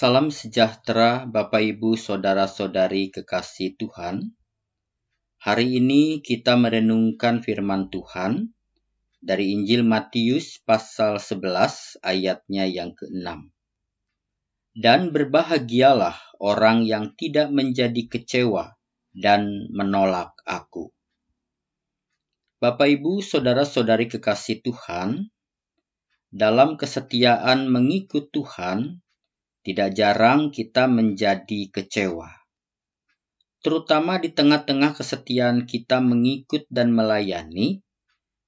Salam sejahtera Bapak Ibu Saudara-saudari kekasih Tuhan. Hari ini kita merenungkan firman Tuhan dari Injil Matius pasal 11 ayatnya yang ke-6. Dan berbahagialah orang yang tidak menjadi kecewa dan menolak aku. Bapak Ibu Saudara-saudari kekasih Tuhan, dalam kesetiaan mengikut Tuhan, tidak jarang kita menjadi kecewa. Terutama di tengah-tengah kesetiaan kita mengikut dan melayani,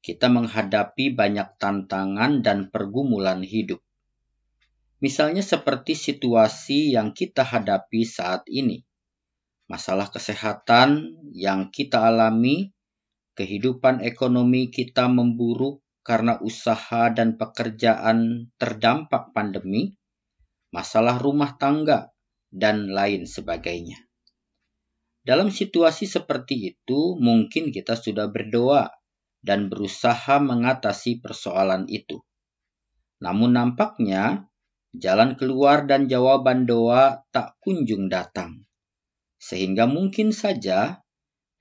kita menghadapi banyak tantangan dan pergumulan hidup. Misalnya seperti situasi yang kita hadapi saat ini. Masalah kesehatan yang kita alami, kehidupan ekonomi kita memburuk karena usaha dan pekerjaan terdampak pandemi, masalah rumah tangga, dan lain sebagainya. Dalam situasi seperti itu, mungkin kita sudah berdoa dan berusaha mengatasi persoalan itu. Namun, nampaknya jalan keluar dan jawaban doa tak kunjung datang, sehingga mungkin saja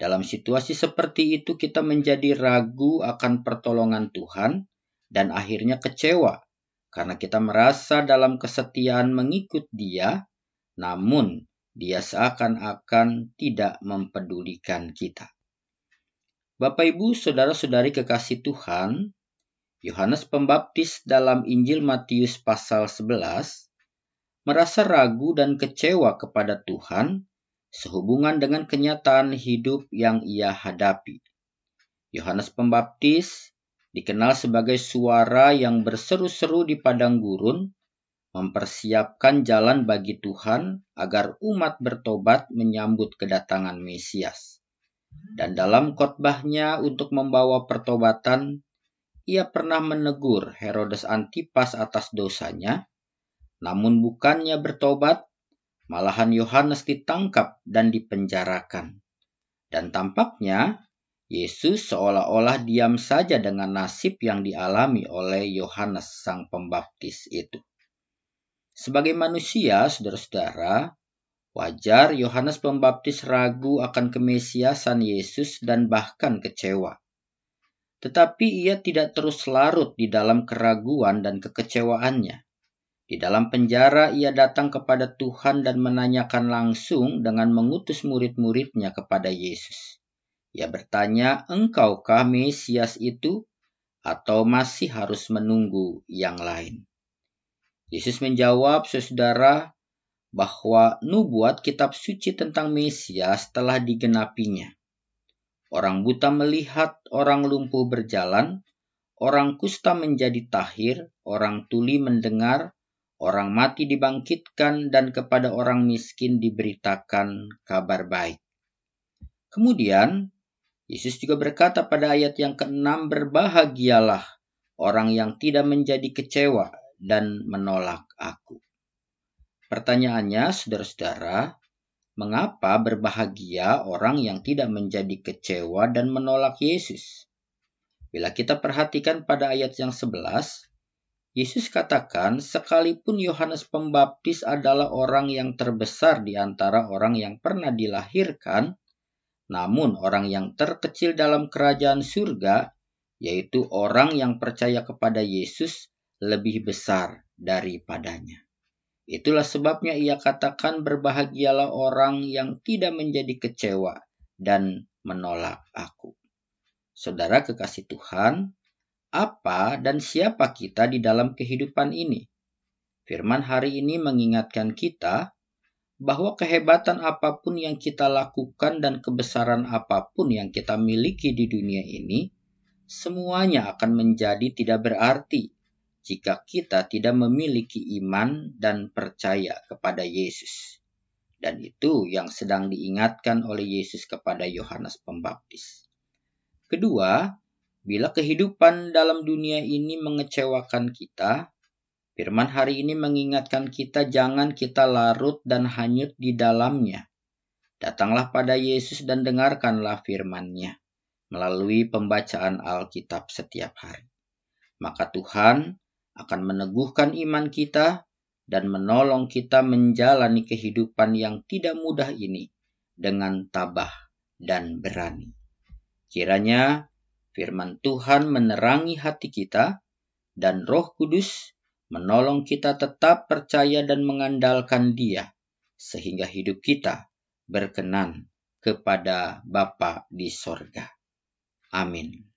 dalam situasi seperti itu kita menjadi ragu akan pertolongan Tuhan dan akhirnya kecewa karena kita merasa dalam kesetiaan mengikut Dia, namun Dia seakan-akan tidak mempedulikan kita. Bapak, ibu, saudara-saudari kekasih Tuhan, Yohanes Pembaptis dalam Injil Matius pasal 11 merasa ragu dan kecewa kepada Tuhan sehubungan dengan kenyataan hidup yang ia hadapi. Yohanes Pembaptis dikenal sebagai suara yang berseru-seru di padang gurun, mempersiapkan jalan bagi Tuhan agar umat bertobat menyambut kedatangan Mesias. Dan dalam khotbahnya untuk membawa pertobatan, ia pernah menegur Herodes Antipas atas dosanya, namun bukannya bertobat, malahan Yohanes ditangkap dan dipenjarakan. Dan tampaknya Yesus seolah-olah diam saja dengan nasib yang dialami oleh Yohanes Sang Pembaptis itu. Sebagai manusia, saudara-saudara, wajar Yohanes Pembaptis ragu akan kemesiasan Yesus dan bahkan kecewa. Tetapi ia tidak terus larut di dalam keraguan dan kekecewaannya. Di dalam penjara ia datang kepada Tuhan dan menanyakan langsung dengan mengutus murid-muridnya kepada Yesus. Ia bertanya, engkaukah Mesias itu? Atau masih harus menunggu yang lain? Yesus menjawab, saudara, bahwa nubuat kitab suci tentang Mesias telah digenapinya. Orang buta melihat, orang lumpuh berjalan, orang kusta menjadi tahir, orang tuli mendengar, orang mati dibangkitkan, dan kepada orang miskin diberitakan kabar baik. Kemudian Yesus juga berkata pada ayat yang ke-6, berbahagialah orang yang tidak menjadi kecewa dan menolak aku. Pertanyaannya, saudara-saudara, mengapa berbahagia orang yang tidak menjadi kecewa dan menolak Yesus? Bila kita perhatikan pada ayat yang 11, Yesus katakan, sekalipun Yohanes Pembaptis adalah orang yang terbesar di antara orang yang pernah dilahirkan, namun orang yang terkecil dalam kerajaan surga, yaitu orang yang percaya kepada Yesus, lebih besar daripadanya. Itulah sebabnya ia katakan berbahagialah orang yang tidak menjadi kecewa dan menolak aku. Saudara kekasih Tuhan, apa dan siapa kita di dalam kehidupan ini? Firman hari ini mengingatkan kita bahwa kehebatan apa pun yang kita lakukan dan kebesaran apa pun yang kita miliki di dunia ini, semuanya akan menjadi tidak berarti jika kita tidak memiliki iman dan percaya kepada Yesus. Dan itu yang sedang diingatkan oleh Yesus kepada Yohanes Pembaptis. Kedua, bila kehidupan dalam dunia ini mengecewakan kita, Firman hari ini mengingatkan kita jangan kita larut dan hanyut di dalamnya. Datanglah pada Yesus dan dengarkanlah firman-Nya melalui pembacaan Alkitab setiap hari. Maka Tuhan akan meneguhkan iman kita dan menolong kita menjalani kehidupan yang tidak mudah ini dengan tabah dan berani. Kiranya firman Tuhan menerangi hati kita dan Roh Kudus menolong kita tetap percaya dan mengandalkan Dia sehingga hidup kita berkenan kepada Bapa di sorga. Amin.